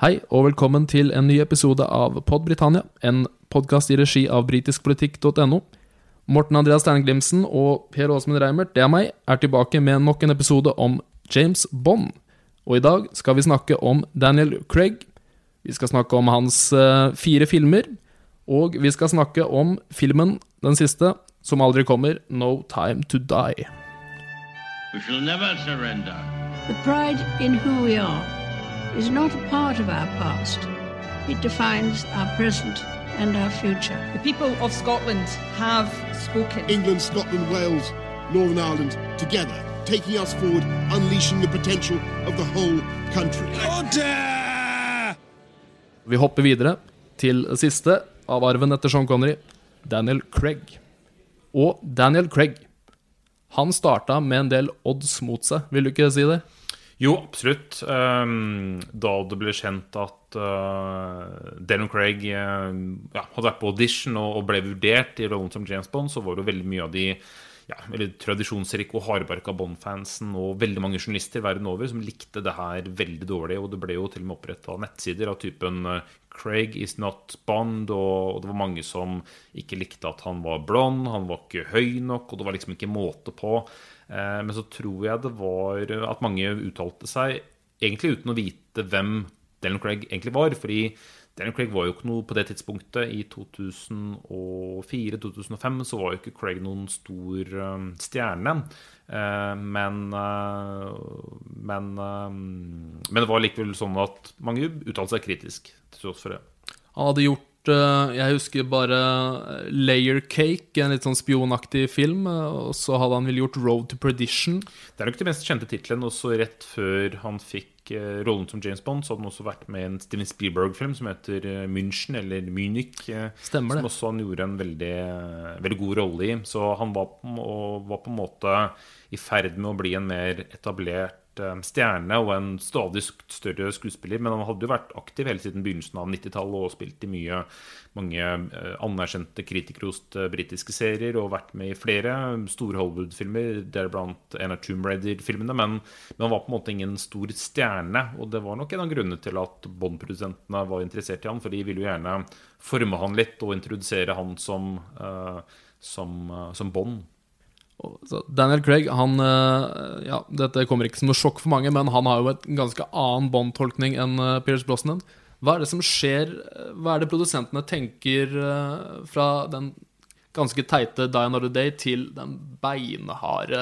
Hei og velkommen til en ny episode av Pod Britannia, en podkast i regi av britiskpolitikk.no. Morten Andreas Sterneglimsen og Per Åsmund Reimert, det er meg, er tilbake med nok en episode om James Bond. Og i dag skal vi snakke om Daniel Craig. Vi skal snakke om hans uh, fire filmer. Og vi skal snakke om filmen, den siste, som aldri kommer, No Time To Die. We shall never surrender. The pride in who we are is not a part of our past. It defines our present and our future. The people of Scotland have spoken. England, Scotland, Wales, Northern Ireland, together, taking us forward, unleashing the potential of the whole country. Vi hopper videre til det siste av arven etter Sean Connery, Daniel Craig. Og Daniel Craig, han starta med en del odds mot seg, vil du ikke si det? Jo, absolutt. Um, da det ble kjent at uh, Daniel Craig uh, ja, hadde vært på audition og, ble vurdert i rollen som James Bond, så var det veldig mye av de ja, tradisjonsrike og hardbarka Bond-fansen og veldig mange journalister verden over som likte det her veldig dårlig. Og det ble jo til og med oppretta nettsider av typen uh, Craig is not Bond, og, det var mange som ikke likte at han var blond, han var ikke høy nok, og det var liksom ikke måte på. Eh, men så tror jeg det var at mange uttalte seg egentlig uten å vite hvem Daniel Craig egentlig var. fordi Daniel Craig var jo ikke noe på det tidspunktet. I 2004-2005 så var jo ikke Craig noen stor um, stjerne. Uh, men, uh, men, uh, men det var likevel sånn at mange uttalte seg kritisk til tross for det. Han hadde gjort jeg husker bare Layer Cake, en litt sånn spionaktig film. Og så hadde han vel gjort Road to Perdition. Det er nok den mest kjente tittelen. Også rett før han fikk rollen som James Bond, så hadde han også vært med i en Steven Spielberg-film som heter München, eller Munich. Stemmer det. Som også han gjorde en veldig, veldig god rolle i. Så han var på, var på en måte i ferd med å bli en mer etablert stjerne og en stadig større skuespiller. Men han hadde jo vært aktiv hele siden begynnelsen av 90-tallet og spilt i mye, mange anerkjente kritikerroste britiske serier og vært med i flere store Hollywood-filmer, deriblant en av Tomb Raider-filmene. Men, men, han var på en måte ingen stor stjerne, og det var nok en av grunnene til at Bond-produsentene var interessert i han, for de ville jo gjerne forme han litt og introdusere han som, som, som Bond. Daniel Craig, han Ja, dette kommer ikke som noe sjokk for mange, men han har jo et ganske annen Bond-tolkning enn Pierce Brosnan. Hva er det som skjer Hva er det produsentene tenker fra den ganske teite Die Another Day til den beinharde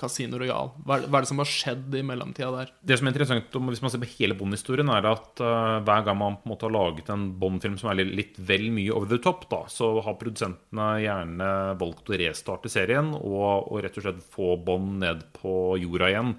Casino Royal? Hva er, hva er, det som har skjedd i mellomtida der? Det som er interessant hvis man ser på hele Bond-historien, er at uh, hver gang man på en måte har laget en Bond-film som er litt, litt, vel mye over the top, da, så har produsentene gjerne valgt å restarte serien og, og rett og slett få Bond ned på jorda igjen.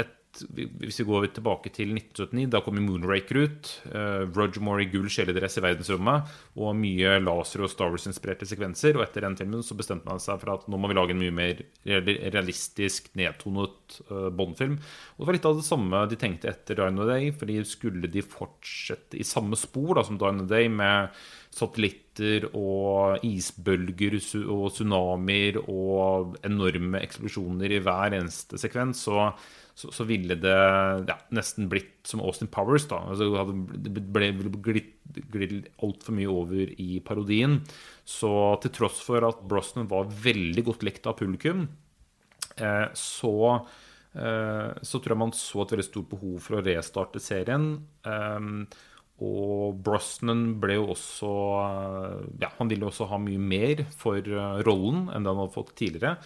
Et hvis vi går tilbake til 1979, da kom Moonraker ut. Uh, Roger Moore i gull kjeledress i verdensrommet. Og mye laser- og Star Wars-inspirerte sekvenser. Og etter den filmen så bestemte man seg for at nå må vi lage en mye mer realistisk, nedtonet uh, Bond-film. Og det var litt av det samme de tenkte etter Dine Day. fordi skulle de fortsette i samme spor da, som Dine Day, med satellitter og isbølger og tsunamier og enorme eksplosjoner i hver eneste sekvens, så så, så, ville det ja, nesten blitt som Austin Powers. da, altså Det ble glidd altfor mye over i parodien. Så til tross for at Brosnan var veldig godt likt av publikum, eh, så, eh, så tror jeg man så et veldig stort behov for å restarte serien. Eh, og Brosnan ble jo også ja, Han ville også ha mye mer for eh, rollen enn det han hadde fått tidligere.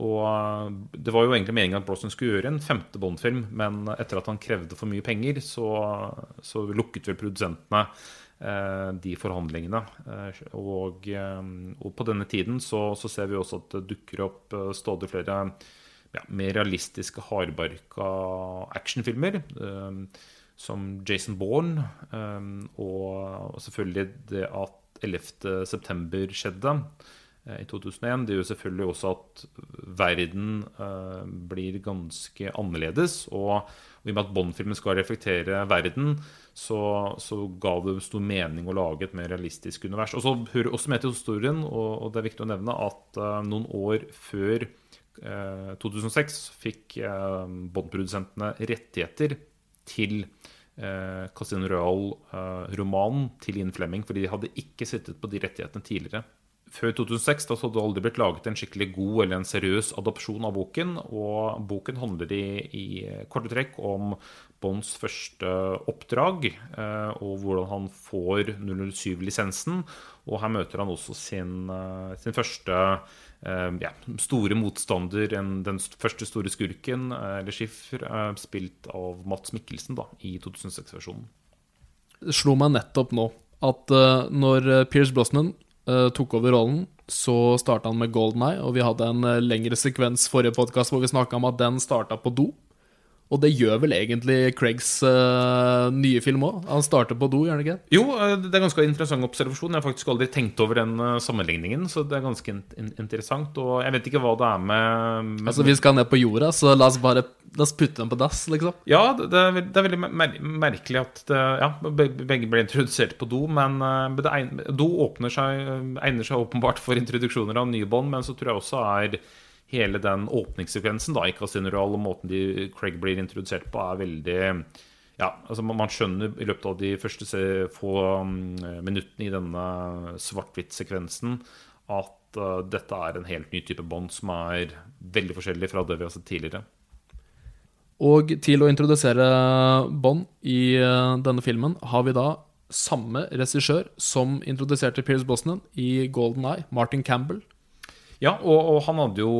Og eh, Det var jo egentlig meningen at Brosnan skulle gjøre en femte Bond-film, men etter at han krevde for mye penger, så, så lukket vel produsentene eh, de forhandlingene. Eh, og, eh, og, på denne tiden så, så, ser vi også at det dukker opp stadig flere ja, mer realistiske, hardbarka actionfilmer. Eh, som Jason Bourne, og, og selvfølgelig det at 11.9. skjedde i 2001. Det gjør selvfølgelig også at verden uh, blir ganske annerledes. Og, i og med at Bond-filmen skal reflektere verden, så, så, ga det stor mening å lage et mer realistisk univers. Og så hører også med til historien, og, det er viktig å nevne, at uh, noen år før uh, 2006 fikk Bond-produsentene rettigheter til eh, Casino Royal-romanen til Ian Flemming, fordi de hadde ikke sittet på de rettighetene tidligere. Før 2006 da, hadde det aldri blitt laget en skikkelig god eller en seriøs adopsjon av boken. Og boken handler i, i korte trekk om Bonds første oppdrag, eh, og hvordan han får 007-lisensen. Og her møter han også sin, eh, sin første eh, ja, store motstander, en, den første store skurken, eller Schiffer, spilt av Mats Mikkelsen da, i 2006-versjonen. Det slo meg nettopp nå at når Pierce Brosnan tok over rollen, så starta han med Golden Eye, og vi hadde en eh, lengre sekvens forrige podkast hvor vi snakka om at den starta på do. Og det gjør vel egentlig Craigs uh, nye film òg. Han starter på do, gjør han ikke? Jo, eh, det er ganske interessant observasjon. Jeg har faktisk aldri tenkt over den eh, sammenligningen, så det er ganske in in interessant. Og jeg vet ikke hva det er med, med Altså, vi skal ned på jorda, så la oss bare La oss putte den på dass, liksom. Ja, det det er, det er veldig mer merkelig at det, ja, begge ble introdusert på do, men uh, egn- do seg, egner seg åpenbart for introduksjoner av nye bånd, men så tror jeg også er hele den åpningssekvensen da, i Casino-real og måten de, Craig blir introdusert på, er veldig ja, altså man, skjønner i løpet av de første få mm, minuttene i denne svart-hvitt-sekvensen at uh, dette er en helt ny type bånd som er veldig forskjellig fra det vi har sett tidligere. Og til å introdusere Bond i eh, denne filmen har vi da samme regissør som introduserte Pierce Brosnan i Golden Eye, Martin Campbell. Ja, og, og han hadde jo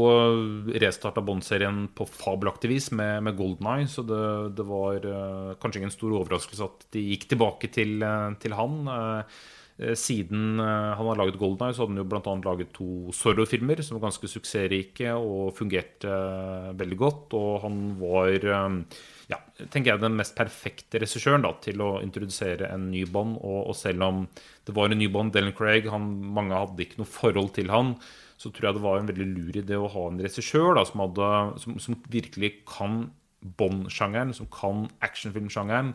restarta Bond-serien på fabelaktig vis med, med Golden Eye, så det, det var uh, kanskje ingen stor overraskelse at de gikk tilbake til, uh, til han. Eh, eh, siden eh, han har laget Golden Eye, så hadde han jo bl.a. laget to Zorro-filmer som var ganske suksessrike og fungerte eh, veldig godt. Og han var eh, ja, tenker jeg den mest perfekte regissøren til å introdusere en ny Bond. Og, og selv om det var en ny Bond, Dylan Craig, han, mange hadde ikke noe forhold til han, så tror jeg det var en veldig lur idé å ha en regissør som, som, som virkelig kan Bond-sjangeren, som kan actionfilmsjangeren.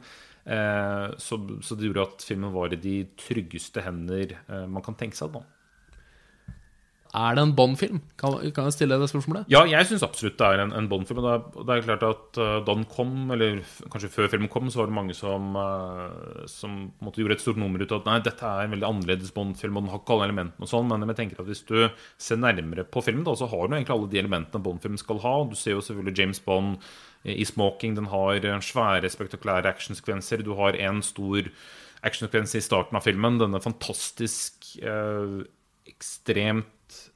Eh, så, så det gjorde at filmen var i de tryggeste hender eh, man kan tenke seg. da. Er det en Bond-film? Kan, kan jeg stille det spørsmålet? Ja, jeg syns absolutt det er en, en Bond-film. Det, det er klart at uh, da den kom, eller kanskje før filmen kom, så var det mange som, uh, som måtte gjorde et stort nummer ut av at nei, dette er en veldig annerledes Bond-film, og den har ikke alle elementene og sånn. Men jeg tenker at hvis du ser nærmere på filmen, da, så har den egentlig alle de elementene Bond-filmen skal ha. Du ser jo selvfølgelig James Bond eh, i smoking. Den har eh, svære, spektakulære actionsekvenser. Du har en stor actionsekvens i starten av filmen. Denne fantastisk eh, ekstremt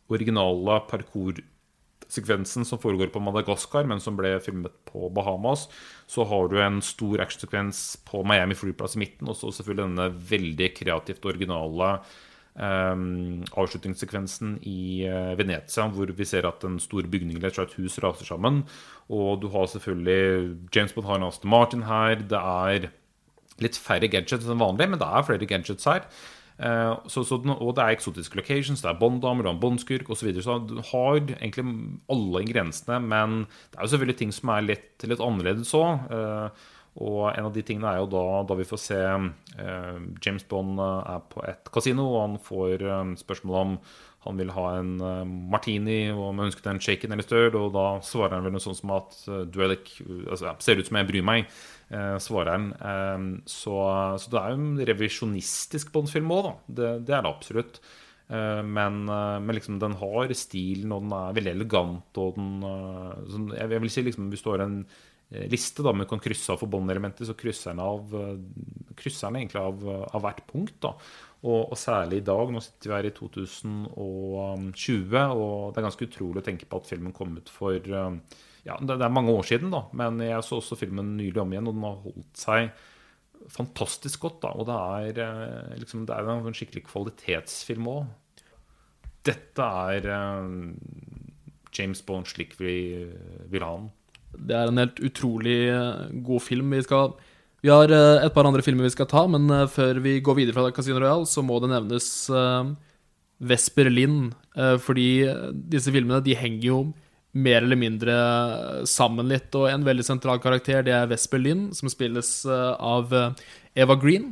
originale parkoursekvensen som foregår på Madagaskar, men som ble filmet på Bahamas. Så har du en stor actionsekvens på Miami Flyplass i midten, og så selvfølgelig denne veldig kreativt originale Um, avslutningssekvensen i uh, Venezia, hvor vi ser at en stor bygning eller et hus raser sammen. Og du har selvfølgelig James Bond har en Aston Martin her. Det er litt færre gadgets enn vanlig, men det er flere gadgets her. Eh, så, så og det er eksotiske locations, det er bånddamer, du har en Bond-skurk osv. Så, videre. så du har egentlig alle ingrediensene, men det er jo selvfølgelig ting som er litt, litt annerledes òg. og en av de tingene er jo da, da vi får se eh, James Bond eh, er på et kasino, og han får eh, spørsmål om han vil ha en eh, martini, og om han ønsket en shaken eller stirred, og da svarer han vel noe sånt som at du er altså, ser ut som jeg bryr meg, eh, svarer han. Eh, så, så det er jo en revisjonistisk Bond-film òg, da. Det, det er det absolutt. Eh, men, eh, men liksom den har stilen, og den er veldig elegant, og den eh, sånn, jeg, vil si liksom hvis du har en liste da, men du kan krysse av for båndelementer, så krysser den av krysser den egentlig av, av hvert punkt. da og, og særlig i dag, nå sitter vi her i 2020, og det er ganske utrolig å tenke på at filmen kom ut for Ja, det er mange år siden, da, men jeg så også filmen nylig om igjen, og den har holdt seg fantastisk godt. da, Og det er eh, liksom, det er en skikkelig kvalitetsfilm òg. Dette er eh, James Bond slik vi vil ha den. Det er en helt utrolig eh, god film. Vi, skal, vi har et par andre filmer vi skal ta, men før vi går videre fra Casino Royale, så må det nevnes Vesper Lind. fordi disse filmene de henger jo mer eller mindre sammen litt. Og en veldig sentral karakter det er Vesper Lind, som spilles eh, av eh, Eva Green.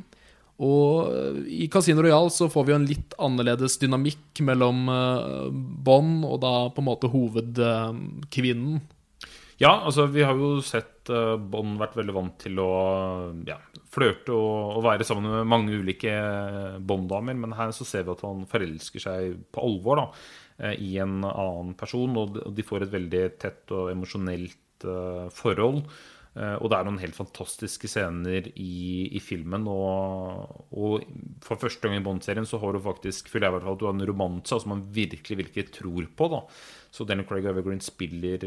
Og eh, i Casino Royale så får vi jo en litt annerledes dynamikk mellom Bond og da på en måte hovedkvinnen. Ja, altså vi har jo sett Bond vært veldig vant til å ja, flørte og, og, være sammen med mange ulike Bond-damer, men her så ser vi at han forelsker seg på alvor da, i en annen person, og de får et veldig tett og emosjonelt uh, forhold. Og det er noen helt fantastiske scener i, i filmen. Og, og, for første gang i Bond-serien så har du faktisk føler jeg hvert fall at du har en romanse som man virkelig, virkelig tror på. da så Daniel Craig Evergreen spiller,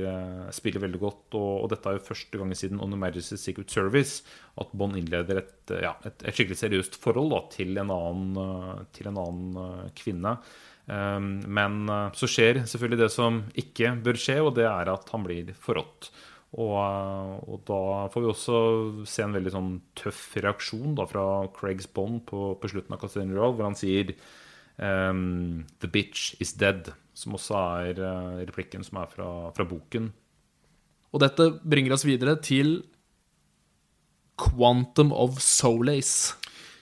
spiller veldig godt. Og, og, dette er jo første gang siden On Majesty's Secret Service at Bond innleder et, ja, et, et, skikkelig seriøst forhold da, til en annen, til en annen kvinne. Um, men så skjer selvfølgelig det som ikke bør skje, og det er at han blir forrådt. Og, og, da får vi også se en veldig sånn tøff reaksjon da, fra Craigs Bond på, på slutten av Casino Roll hvor han sier um, The bitch is dead som også er uh, replikken som er fra, fra, boken. Og dette bringer oss videre til Quantum of Solace.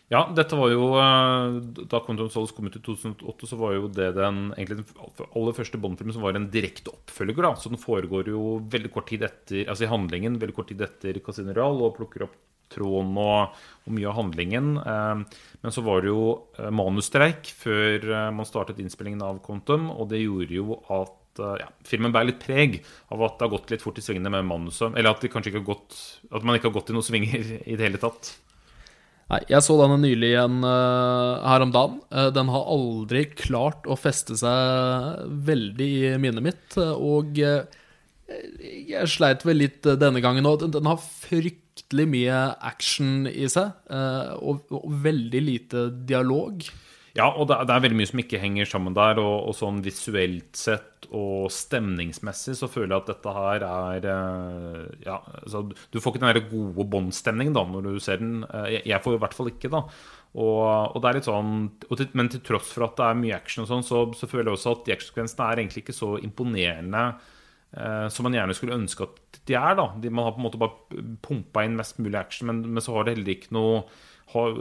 Ja, dette var jo uh, Da Quantum Solace kom ut i 2008, så var jo det den, egentlig den aller første Bond-filmen som var en direkte oppfølger. da, Så den foregår jo veldig kort tid etter altså i handlingen veldig kort tid etter Casino Real og plukker opp tråden og, og, mye av handlingen. Eh, men så var det jo eh, manusstreik før eh, man startet innspillingen av Quantum, og det gjorde jo at ja, filmen bærer litt preg av at det har gått litt fort i svingene med manuset. Eller at, gått, at man ikke har gått i noen svinger i det hele tatt. Nei, Jeg så denne nylig igjen uh, her om dagen. Uh, den har aldri klart å feste seg veldig i minnet mitt. Uh, og jeg sleit vel litt denne gangen òg. Den, den, har fryktelig mye action i seg, eh, og, og veldig lite dialog. Ja, og det er, det er, veldig mye som ikke henger sammen der. Og, og, sånn visuelt sett og stemningsmessig så føler jeg at dette her er eh, Ja, altså, du får ikke den der gode Bond-stemningen da når du ser den. Eh, jeg, jeg får i hvert fall ikke, da. Og, og, det er litt sånn til, Men til tross for at det er mye action, og sånn, så, så føler jeg også at de actionsekvensene er egentlig ikke så imponerende eh, som man gjerne skulle ønske at de er. da. De, man har på en måte bare pumpa inn mest mulig action, men, men så har det heller ikke noe har,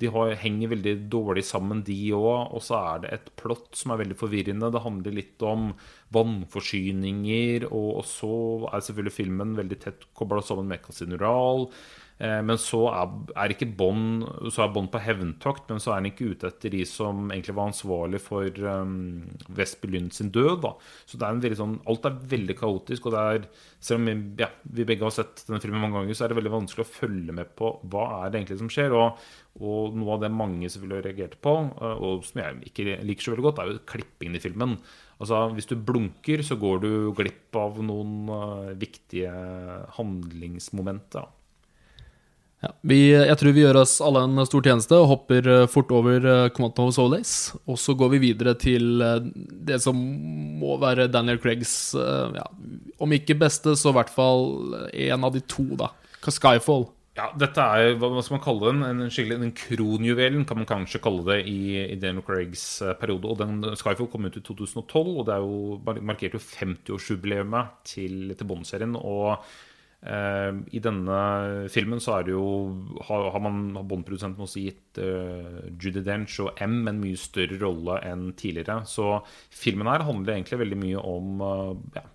De har, henger veldig dårlig sammen, de òg. Og så er det et plott som er veldig forvirrende. Det handler litt om vannforsyninger, og, og så er selvfølgelig filmen veldig tett kobla sammen med. Eh, men så er, er ikke Bond Så er Bond på hevntokt, men så er han ikke ute etter de som egentlig var ansvarlig for um, Vestby Lund sin død. Da. Så det er en sånn Alt er veldig kaotisk, og det er Selv om vi, ja, vi begge har sett denne filmen mange ganger, så er det veldig vanskelig å følge med på hva er det egentlig som skjer. Og, og noe av det mange selvfølgelig reagerte på, eh, og som jeg ikke liker så veldig godt, er jo klippingen i filmen. Altså, Hvis du blunker, så går du glipp av noen uh, viktige handlingsmomenter. Ja, vi, jeg tror vi gjør oss alle en stor tjeneste og hopper eh, fort over eh, Quantum of Solace. Og så går vi videre til eh, det som må være Daniel Craigs ja, Om ikke beste, så i hvert fall en av de to, da. Skyfall. Ja, dette er hva skal man kalle den? En, skikkelig, en kronjuvelen kan man kanskje kalle det i, i Daniel Craigs periode. Og den Skyfall kom ut i 2012, og det er jo markerte jo 50-årsjubileet til, til Bond-serien. Og Eh, I denne filmen så er det jo har, har man Bond-produsenten også gitt uh, Judy Dench og M en mye større rolle enn tidligere. Så filmen her handler egentlig veldig mye om uh, ja,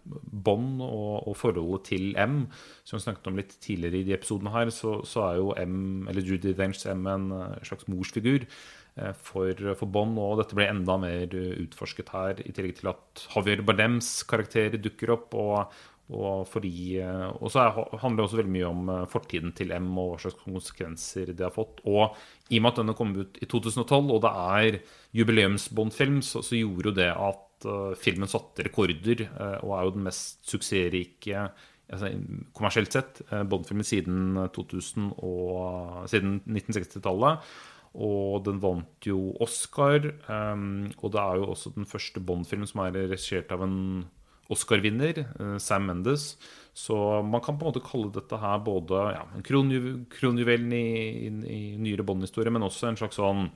Bond og, og, forholdet til M. Som vi snakket om litt tidligere i de episodene her, så, så er jo M, eller Judy Dench M en slags morsfigur for, for Bond, og dette ble enda mer utforsket her, i tillegg til at Javier Bardems karakter dukker opp. og og, fordi, eh, og så handler det også veldig mye om eh, fortiden til M og hva slags konsekvenser det har fått. Og i og med at denne kom ut i 2012, og det er jubileumsbåndfilm, så, så gjorde jo det at uh, filmen satte rekorder, uh, og er jo den mest suksessrike altså, kommersielt sett uh, Bond-filmen siden, 2000 siden 1960-tallet. Og den vant jo Oscar. Um, og det er jo også den første Bond-filmen som er regissert av en Oscar-vinner, eh, Sam Mendes. Så man kan på en måte kalle dette her både ja, kronjuvelen i, i, i nyere Bond-historie, men også en slags sånn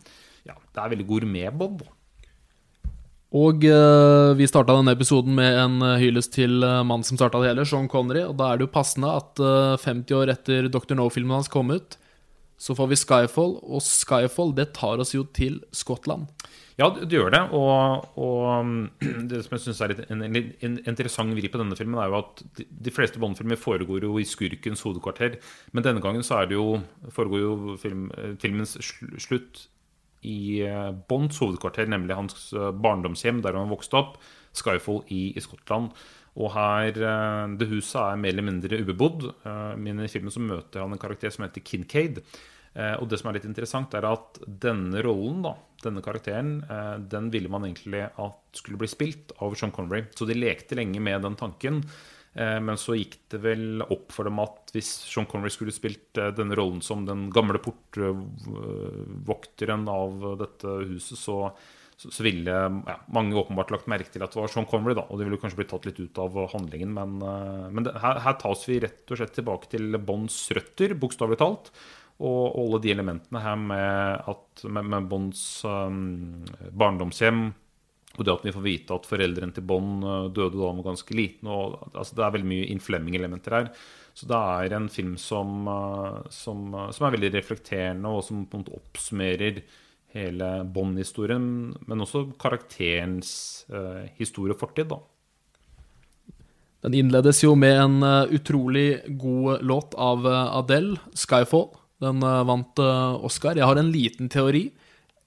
Ja, det er veldig gourmet-Bond. Og uh, vi starta denne episoden med en uh, hyllest til uh, mannen som starta det hele, Sean Connery. Og da er det jo passende at uh, 50 år etter Dr. No-filmen hans kom ut, så får vi Skyfall, og Skyfall det tar oss jo til Skottland. Ja, det gjør det. Og, og mm, det som jeg syns er en, en, en interessant vri på denne filmen, er jo at de, de fleste Bond-filmer foregår jo i skurkens hovedkvarter. Men denne gangen så jo, foregår jo film, filmens slutt i eh, Bonds hovedkvarter, nemlig hans eh, barndomshjem der han vokste opp, Skyfall i, i Skottland. Og her, eh, Det huset er mer eller mindre ubebodd. Eh, Men i filmen så møter han en karakter som heter Kincaid. Eh, Og det som er litt interessant, er at denne rollen, da, denne karakteren, den ville man egentlig at skulle bli spilt av Sean Connery. Så de lekte lenge med den tanken. Men så gikk det vel opp for dem at hvis Sean Connery skulle spilt denne rollen som den gamle portvokteren av dette huset, så, så, så ville ja, mange åpenbart lagt merke til at det var Sean Connery, da. Og det ville kanskje blitt tatt litt ut av handlingen, men, eh, men det, her, her tas vi rett og slett tilbake til Bonds røtter, bokstavelig talt. Og alle de elementene her med, at, med, med Bonds um, barndomshjem, og det at vi får vite at foreldrene til Bond eh, døde da han var ganske liten. Og, altså, det er veldig mye Inflemming-elementer her. Så det er en film som, eh, som, eh, som er veldig reflekterende, og som på en måte oppsummerer hele Bond-historien, men også karakterens uh, historie og fortid. da. Den innledes jo med en uh, utrolig god låt av uh, Adele, 'Skyfall'. Den vant Oscar. Jeg har en liten teori.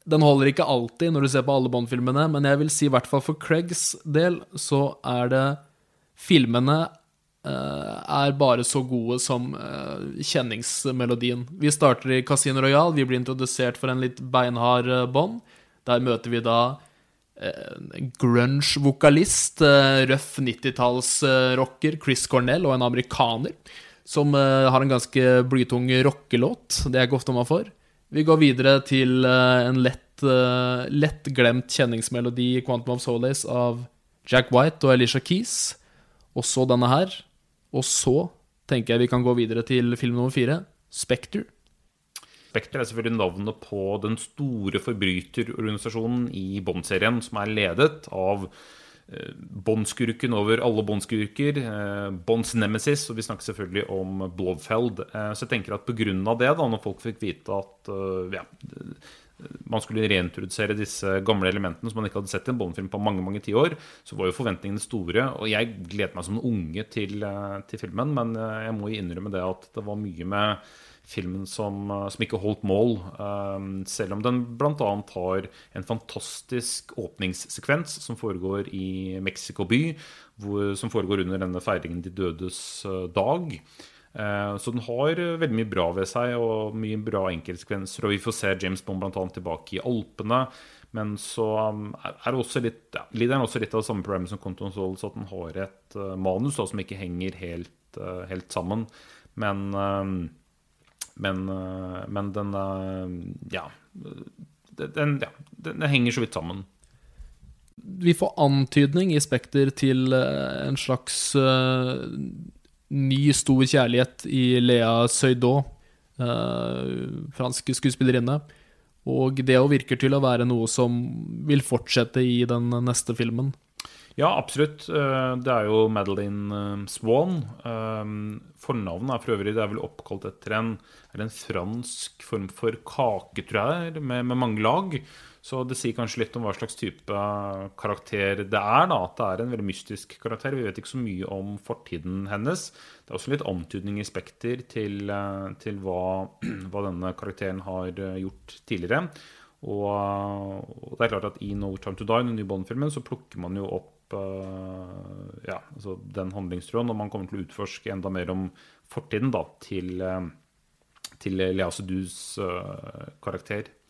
Den holder ikke alltid når du ser på alle Bond-filmene, men jeg vil si i hvert fall for Craigs del så er det Filmene er bare så gode som eh, kjenningsmelodien. Vi starter i Casino Royal, vi blir introdusert for en litt beinhard eh, Bond. Der møter vi da eh, grunge-vokalist, eh, røff 90-tallsrocker, Chris Cornell, og en amerikaner, som eh, har en ganske blytung rockelåt. Det er ikke ofte man får. Vi går videre til eh, en lett, eh, lett glemt kjenningsmelodi i Quantum of Solace av Jack White og Alicia Keys. Og så denne her. Og så tenker jeg vi kan gå videre til film nummer fire, Spekter. Spekter er selvfølgelig navnet på den store forbryterorganisasjonen i Bond-serien, som er ledet av Bondskurken Bond-skurken over alle Bond-skurker, eh, Bonds nemesis, og vi snakker selvfølgelig om Blofeld. Eh, Så jeg tenker at pga. det, da, når folk fikk vite at eh, ja, man skulle reintrodusere disse gamle elementene som man ikke hadde sett i en Bond-film på mange mange tiår, så var jo forventningene store. Og jeg gledet meg som en unge til, eh, til filmen, men eh, jeg må innrømme det at det var mye med filmen som, eh, som ikke holdt mål. Selv om den bl.a. har en fantastisk åpningssekvens som foregår i Mexico by, hvor, som foregår under denne feiringen De dødes dag. Eh, Så den har eh, veldig mye bra ved seg, og mye bra enkeltsekvenser. Og vi får se James Bond annet tilbake i Alpene. Men så um, er også litt, ja, lider den også litt av det samme problemet som of Solace, at den har et eh, manus da, som ikke henger helt, helt sammen. Men, eh, men, men den Ja. Den, ja, den, henger så vidt sammen. Vi får antydning i Spekter til en slags ny, stor kjærlighet i Lea Seydoux, eh, fransk skuespillerinne. Og det òg virker til å være noe som vil fortsette i den neste filmen. Ja, absolutt. Eh, Det er jo Madeline eh, Swan. Eh, Fornavnet er for øvrig det er vel oppkalt etter en, en fransk form for kake, tror jeg, med, med mange lag. Så det sier kanskje litt om hva slags type karakter det er. da, At det er en veldig mystisk karakter. Vi vet ikke så mye om fortiden hennes. Det er også litt antydning i Spekter til, eh, til hva, hva denne karakteren har eh, gjort tidligere. Og, og det er klart at i No Time To Die, den nye Bond-filmen, så plukker man jo opp eh, ja, altså den handlingstråden, og man kommer til å utforske enda mer om fortiden da, til, til Lea Sedus karakter.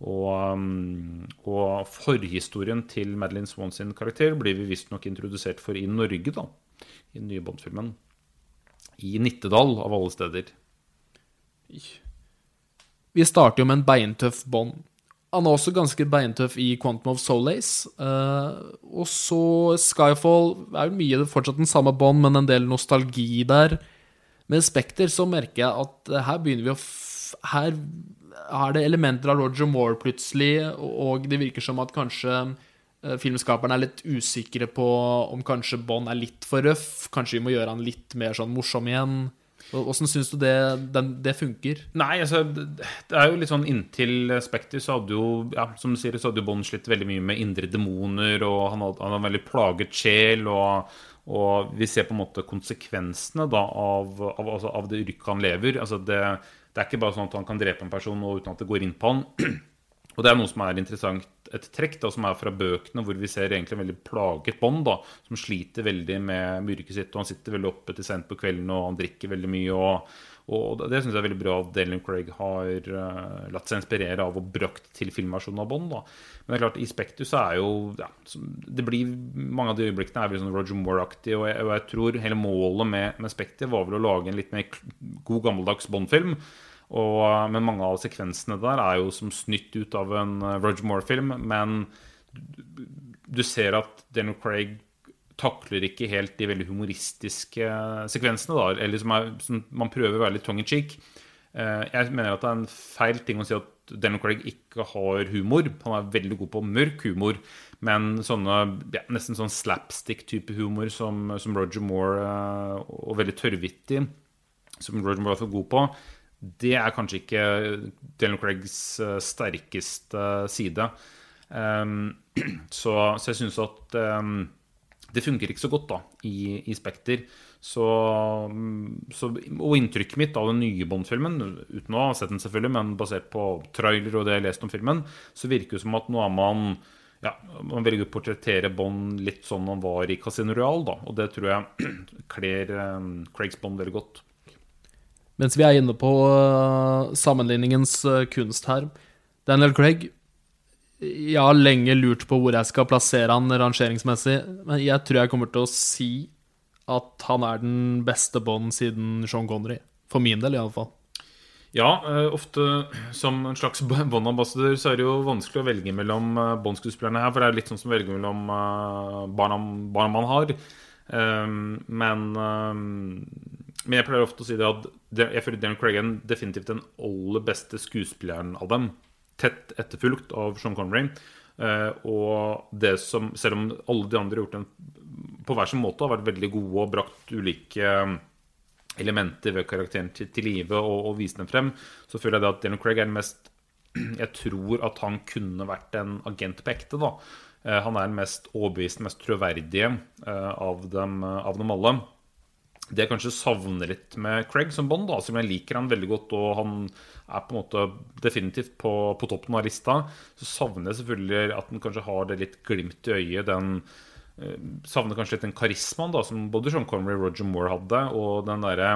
Og, um, og forhistorien til Madeline Swan sin karakter blir vi visstnok introdusert for i Norge, da. I den nye Bond-filmen. I Nittedal, av alle steder. Vi starter jo med en beintøff Bond. Han er også ganske beintøff i Quantum of Solace. Uh, og så Skyfall er jo mye fortsatt den samme Bond, men en del nostalgi der. Med Spekter så merker jeg at eh, her begynner vi å Her er det elementer av Roger Moore plutselig, og det virker som at kanskje eh, filmskaperne er litt usikre på om kanskje Bond er litt for røff. Kanskje vi må gjøre han litt mer sånn morsom igjen. Åssen syns du det, den, det funker? Nei, altså, det er jo litt sånn inntil Spekter så hadde jo, ja, som du sier, så hadde jo Bond slitt veldig mye med indre demoner, og han hadde, han hadde en veldig plaget sjel, og, og vi ser på en måte konsekvensene da av, av, altså, av det yrket han lever. Altså, det, det er ikke bare sånn at han kan drepe en person uten at det går inn på han. Og det er noe som er interessant, et trekk da, som er fra bøkene, hvor vi ser egentlig en veldig plaget Bond, da, som sliter veldig med myrket sitt. og Han sitter veldig oppe til sent på kvelden, og han drikker veldig mye. og, og Det syns jeg er veldig bra at Daniel Craig har uh, latt seg inspirere av og brakt til filmversjonen av Bond. da. Men det er klart, i Spektus er jo ja, det blir, Mange av de øyeblikkene er veldig sånn Roger Moore-aktig, og, og, jeg tror hele målet med, med Spekter var vel å lage en litt mer god, gammeldags Bond-film. Og, men mange av sekvensene der er jo som snytt ut av en eh, Roger Moore-film. Men du ser at Daniel Craig takler ikke helt de veldig humoristiske sekvensene. da, eller som, er, som Man prøver å være litt tongue in cheek. Eh, jeg mener at det er en feil ting å si at Daniel Craig ikke har humor. Han er veldig god på mørk humor, men sånne ja, nesten sånn slapstick-type humor som, som, Roger Moore, eh, og veldig tørrvittig, som Roger Moore er for god på, det er kanskje ikke Daniel Craigs eh, sterkeste side. Um, så, så, jeg syns at um, det funker ikke så godt da i, i Spekter. Så, så, og inntrykket mitt av den nye Bond-filmen, uten å ha sett den selvfølgelig, men basert på trailer og det jeg har lest om filmen, så virker det som at nå er man ja, man velger å portrettere Bond litt sånn han var i Casino Royal. Og det tror jeg kler um, Craigs Bond veldig godt. Mens vi er inne på uh, sammenligningens uh, kunst her Daniel Craig Jeg har lenge lurt på hvor jeg skal plassere han rangeringsmessig, men jeg tror jeg kommer til å si at han er den beste Bond siden Sean Connery. For min del, iallfall. Ja, uh, ofte som en slags Bond-ambassadør så er det jo vanskelig å velge mellom Bond-skuespillerne her, for det er litt sånn som å velge mellom barna, barna man har. Um, men um, men jeg pleier ofte å si det at jeg føler Darren Craig er definitivt den aller beste skuespilleren av dem. Tett etterfulgt av Sean Connery. Uh, og det som, selv om alle de andre har gjort den på hver sin måte, har vært veldig gode og brakt ulike eh, elementer ved karakteren til, til live og, og vist dem frem, så føler jeg det at Darren Craig er den mest Jeg tror at han kunne vært en agent på ekte. da. Uh, han er den mest overbeviste, mest troverdige av, dem, av dem alle. Det jeg kanskje savner litt med Craig som Bond, da, som jeg liker han veldig godt, og han er på en måte definitivt på, på toppen av lista, så savner jeg selvfølgelig at han kanskje har det litt glimt i øyet. Den eh, savner kanskje litt den karismaen da, som både Sean Connery og Roger Moore hadde, og den derre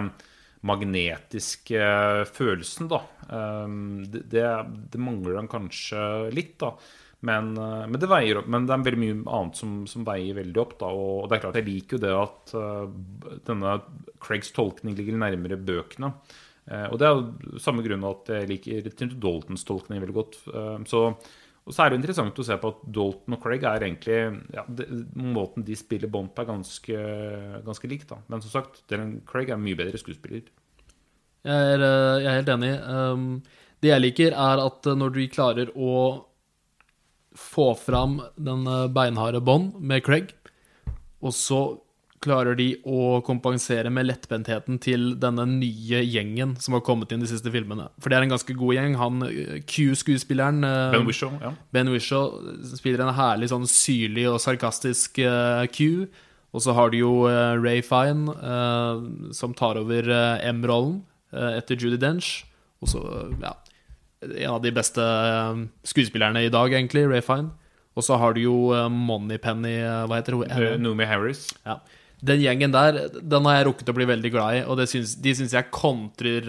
magnetiske følelsen, da. Eh, det, det, det mangler han kanskje litt, da. Men, eh, men, det veier opp, men det er veldig mye annet som, som veier veldig opp. Da, og det er klart, Jeg liker jo det at uh, denne Craigs tolkning ligger nærmere bøkene. Uh, og det er jo samme grunn at jeg liker Tinto Daltons tolkning veldig godt. Uh, så, og så er det interessant å se på at Dalton og Craig er egentlig ja, det, Måten de spiller bånd på, er ganske, ganske lik. da. Men som sagt, Craig er mye bedre skuespiller. Jeg er, jeg er helt enig. Um, det jeg liker, er at når de klarer å få fram den eh, beinharde bånd med Craig, og så klarer de å kompensere med lettbentheten til denne nye gjengen som har kommet inn de siste filmene. For det er en ganske god gjeng. Han eh, Q-skuespilleren eh, Ben Wishaw, ja. Ben Wishaw spiller en herlig sånn syrlig og sarkastisk Q. Og så har du jo Ray Fine, som tar over M-rollen etter Judy Dench. Og så, ja en av de beste eh, skuespillerne i dag, egentlig, Ray Fine. Og så har du jo eh, Moneypenny eh, Hva heter hun? Noomi Harris. Ja. Den gjengen der den har jeg rukket å bli veldig glad i, og synes, de syns jeg kontrer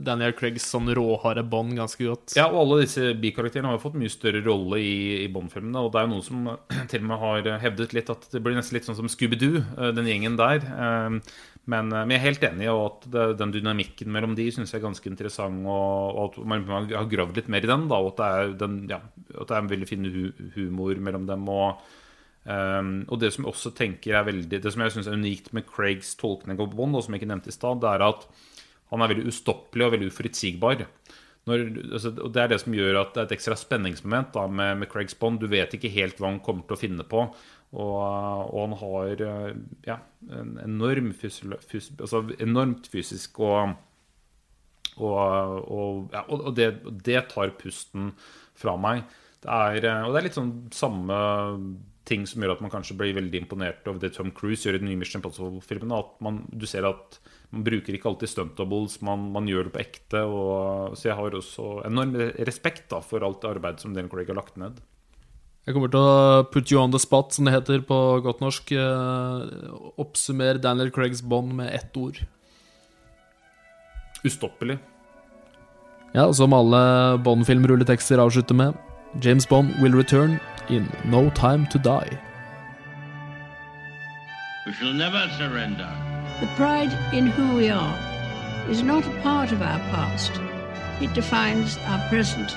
Daniel Craigs sånn råharde Bond ganske godt. Ja, og alle disse bikarakterene har jo fått mye større rolle i, i Bond-filmene. Og det er jo noen som til og med har hevdet litt at det blir nesten litt sånn som Scooby-Doo, den gjengen der. Men, eh, men, jeg er helt enig i at det, den dynamikken mellom de synes jeg er ganske interessant. Og, og at man, har gravd litt mer i den. Da, og at det er, den, ja, at det er en veldig fin hu, humor mellom dem. Og, um, og det som jeg også tenker er veldig Det som jeg synes er unikt med Craigs tolkning av Bond, og som jeg ikke nevnte i stad, det er at han er veldig ustoppelig og veldig uforutsigbar. Når, altså, og Det er det som gjør at det er et ekstra spenningsmoment da, med, med, Craigs Bond. Du vet ikke helt hva han kommer til å finne på. Og, og han har eh, ja, en enorm fysiolo- fys, altså enormt fysisk og og, ja, og det, det tar pusten fra meg. Det er, eh, og det er litt sånn samme ting som gjør at man kanskje blir veldig imponert over det Tom Cruise gjør i den nye Mission Impossible-filmen. At man, du ser at man bruker ikke alltid stunt doubles, man, man gjør det på ekte. Og, så jeg har også enorm respekt da, for alt det arbeidet som Dan Craig har lagt ned. Jeg kommer til å put you on the spot, som det heter på godt norsk. Eh, oppsummer Daniel Craigs bånd med ett ord. Ustoppelig. Ja, som alle Bond-filmrulletekster avslutter med. James Bond will return in no time to die. We shall never surrender. The pride in who we are is not a part of our past. It defines our present